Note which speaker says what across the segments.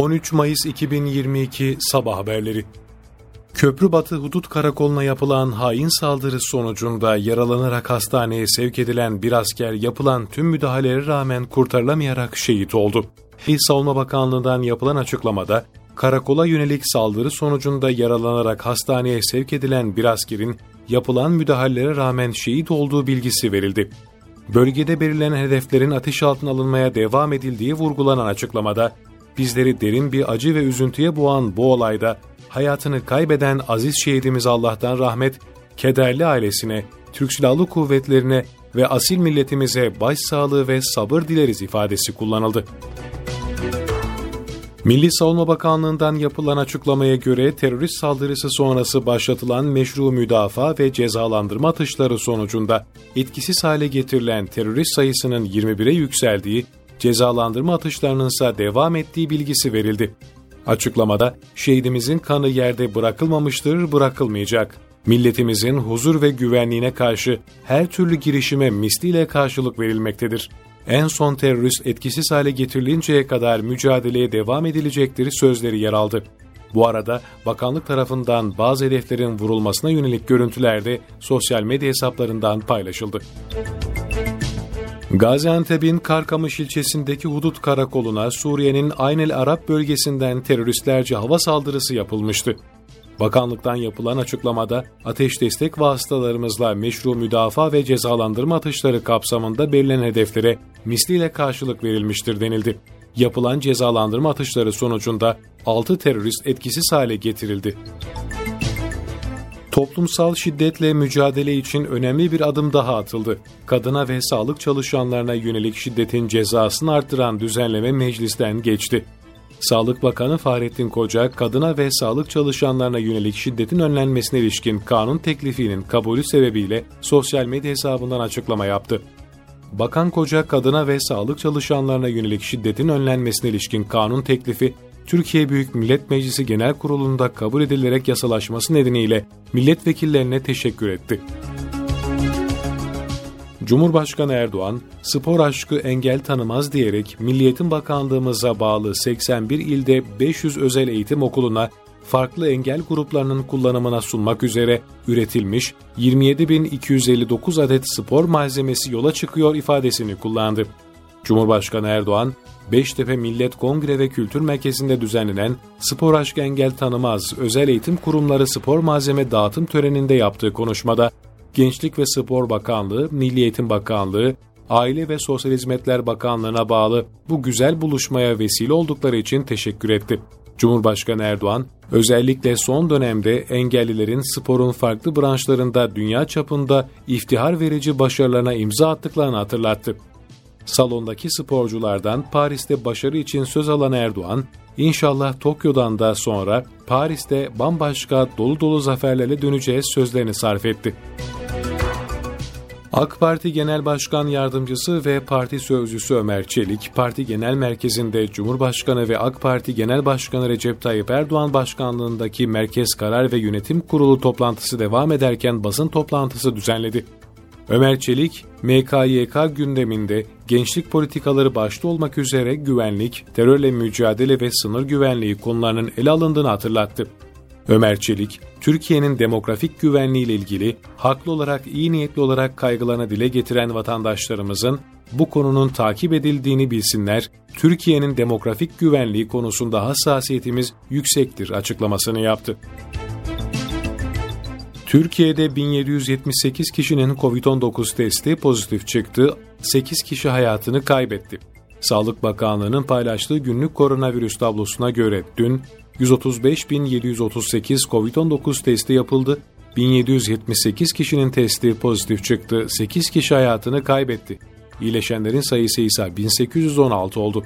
Speaker 1: 13 Mayıs 2022 Sabah Haberleri Köprübatı Hudut Karakolu'na yapılan hain saldırı sonucunda yaralanarak hastaneye sevk edilen bir asker yapılan tüm müdahalelere rağmen kurtarılamayarak şehit oldu. İl Savunma Bakanlığı'ndan yapılan açıklamada, karakola yönelik saldırı sonucunda yaralanarak hastaneye sevk edilen bir askerin yapılan müdahalelere rağmen şehit olduğu bilgisi verildi. Bölgede belirlenen hedeflerin ateş altına alınmaya devam edildiği vurgulanan açıklamada, bizleri derin bir acı ve üzüntüye boğan bu olayda hayatını kaybeden aziz şehidimiz Allah'tan rahmet, kederli ailesine, Türk Silahlı Kuvvetlerine ve asil milletimize başsağlığı ve sabır dileriz ifadesi kullanıldı. Milli Savunma Bakanlığı'ndan yapılan açıklamaya göre terörist saldırısı sonrası başlatılan meşru müdafaa ve cezalandırma atışları sonucunda etkisiz hale getirilen terörist sayısının 21'e yükseldiği, cezalandırma atışlarının ise devam ettiği bilgisi verildi. Açıklamada şehidimizin kanı yerde bırakılmamıştır, bırakılmayacak. Milletimizin huzur ve güvenliğine karşı her türlü girişime misliyle karşılık verilmektedir. En son terörist etkisiz hale getirilinceye kadar mücadeleye devam edilecektir sözleri yer aldı. Bu arada bakanlık tarafından bazı hedeflerin vurulmasına yönelik görüntüler de sosyal medya hesaplarından paylaşıldı. Gaziantep'in Karkamış ilçesindeki hudut karakoluna Suriye'nin Aynel Arap bölgesinden teröristlerce hava saldırısı yapılmıştı. Bakanlıktan yapılan açıklamada ateş destek vasıtalarımızla meşru müdafaa ve cezalandırma atışları kapsamında belirlenen hedeflere misliyle karşılık verilmiştir denildi. Yapılan cezalandırma atışları sonucunda 6 terörist etkisiz hale getirildi. Toplumsal şiddetle mücadele için önemli bir adım daha atıldı. Kadına ve sağlık çalışanlarına yönelik şiddetin cezasını arttıran düzenleme meclisten geçti. Sağlık Bakanı Fahrettin Koca, kadına ve sağlık çalışanlarına yönelik şiddetin önlenmesine ilişkin kanun teklifinin kabulü sebebiyle sosyal medya hesabından açıklama yaptı. Bakan Koca, kadına ve sağlık çalışanlarına yönelik şiddetin önlenmesine ilişkin kanun teklifi, Türkiye Büyük Millet Meclisi Genel Kurulu'nda kabul edilerek yasalaşması nedeniyle milletvekillerine teşekkür etti. Cumhurbaşkanı Erdoğan, spor aşkı engel tanımaz diyerek Milliyetin Bakanlığımıza bağlı 81 ilde 500 özel eğitim okuluna farklı engel gruplarının kullanımına sunmak üzere üretilmiş 27.259 adet spor malzemesi yola çıkıyor ifadesini kullandı. Cumhurbaşkanı Erdoğan, Beştepe Millet Kongre ve Kültür Merkezi'nde düzenlenen Spor Aşk Engel Tanımaz Özel Eğitim Kurumları Spor Malzeme Dağıtım Töreni'nde yaptığı konuşmada Gençlik ve Spor Bakanlığı, Milli Eğitim Bakanlığı, Aile ve Sosyal Hizmetler Bakanlığı'na bağlı bu güzel buluşmaya vesile oldukları için teşekkür etti. Cumhurbaşkanı Erdoğan, özellikle son dönemde engellilerin sporun farklı branşlarında dünya çapında iftihar verici başarılarına imza attıklarını hatırlattı. Salondaki sporculardan Paris'te başarı için söz alan Erdoğan, inşallah Tokyo'dan da sonra Paris'te bambaşka dolu dolu zaferlerle döneceğiz sözlerini sarf etti. AK Parti Genel Başkan Yardımcısı ve Parti Sözcüsü Ömer Çelik, Parti Genel Merkezi'nde Cumhurbaşkanı ve AK Parti Genel Başkanı Recep Tayyip Erdoğan başkanlığındaki Merkez Karar ve Yönetim Kurulu toplantısı devam ederken basın toplantısı düzenledi. Ömer Çelik, MKYK gündeminde gençlik politikaları başta olmak üzere güvenlik, terörle mücadele ve sınır güvenliği konularının ele alındığını hatırlattı. Ömer Çelik, Türkiye'nin demografik güvenliği ile ilgili haklı olarak iyi niyetli olarak kaygılarını dile getiren vatandaşlarımızın bu konunun takip edildiğini bilsinler, Türkiye'nin demografik güvenliği konusunda hassasiyetimiz yüksektir açıklamasını yaptı. Türkiye'de 1778 kişinin COVID-19 testi pozitif çıktı, 8 kişi hayatını kaybetti. Sağlık Bakanlığı'nın paylaştığı günlük koronavirüs tablosuna göre dün 135.738 COVID-19 testi yapıldı, 1778 kişinin testi pozitif çıktı, 8 kişi hayatını kaybetti. İyileşenlerin sayısı ise 1816 oldu.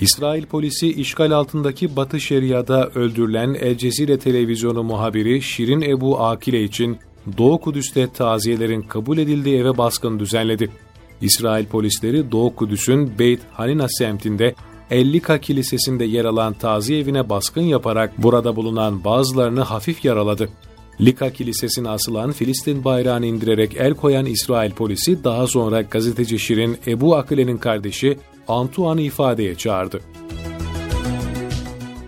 Speaker 1: İsrail polisi işgal altındaki Batı Şeria'da öldürülen El Cezire televizyonu muhabiri Şirin Ebu Akile için Doğu Kudüs'te taziyelerin kabul edildiği eve baskın düzenledi. İsrail polisleri Doğu Kudüs'ün Beyt Hanina semtinde Ellika Kilisesi'nde yer alan taziye evine baskın yaparak burada bulunan bazılarını hafif yaraladı. Lika Kilisesi'ne asılan Filistin bayrağını indirerek el koyan İsrail polisi daha sonra gazeteci Şirin Ebu Akile'nin kardeşi Antoine'ı ifadeye çağırdı.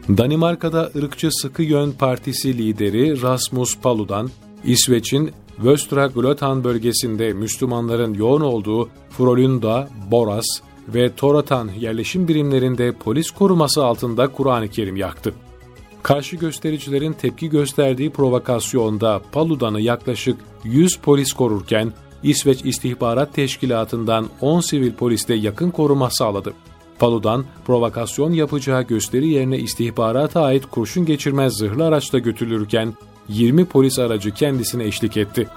Speaker 1: Danimarka'da ırkçı Sıkı Yön Partisi lideri Rasmus Paludan, İsveç'in Västra Götaland bölgesinde Müslümanların yoğun olduğu Frölunda, Boras ve Toratan yerleşim birimlerinde polis koruması altında Kur'an-ı Kerim yaktı. Karşı göstericilerin tepki gösterdiği provokasyonda Paludan'ı yaklaşık 100 polis korurken İsveç İstihbarat Teşkilatı'ndan 10 sivil polis de yakın koruma sağladı. Paludan provokasyon yapacağı gösteri yerine istihbarata ait kurşun geçirmez zırhlı araçta götürülürken 20 polis aracı kendisine eşlik etti.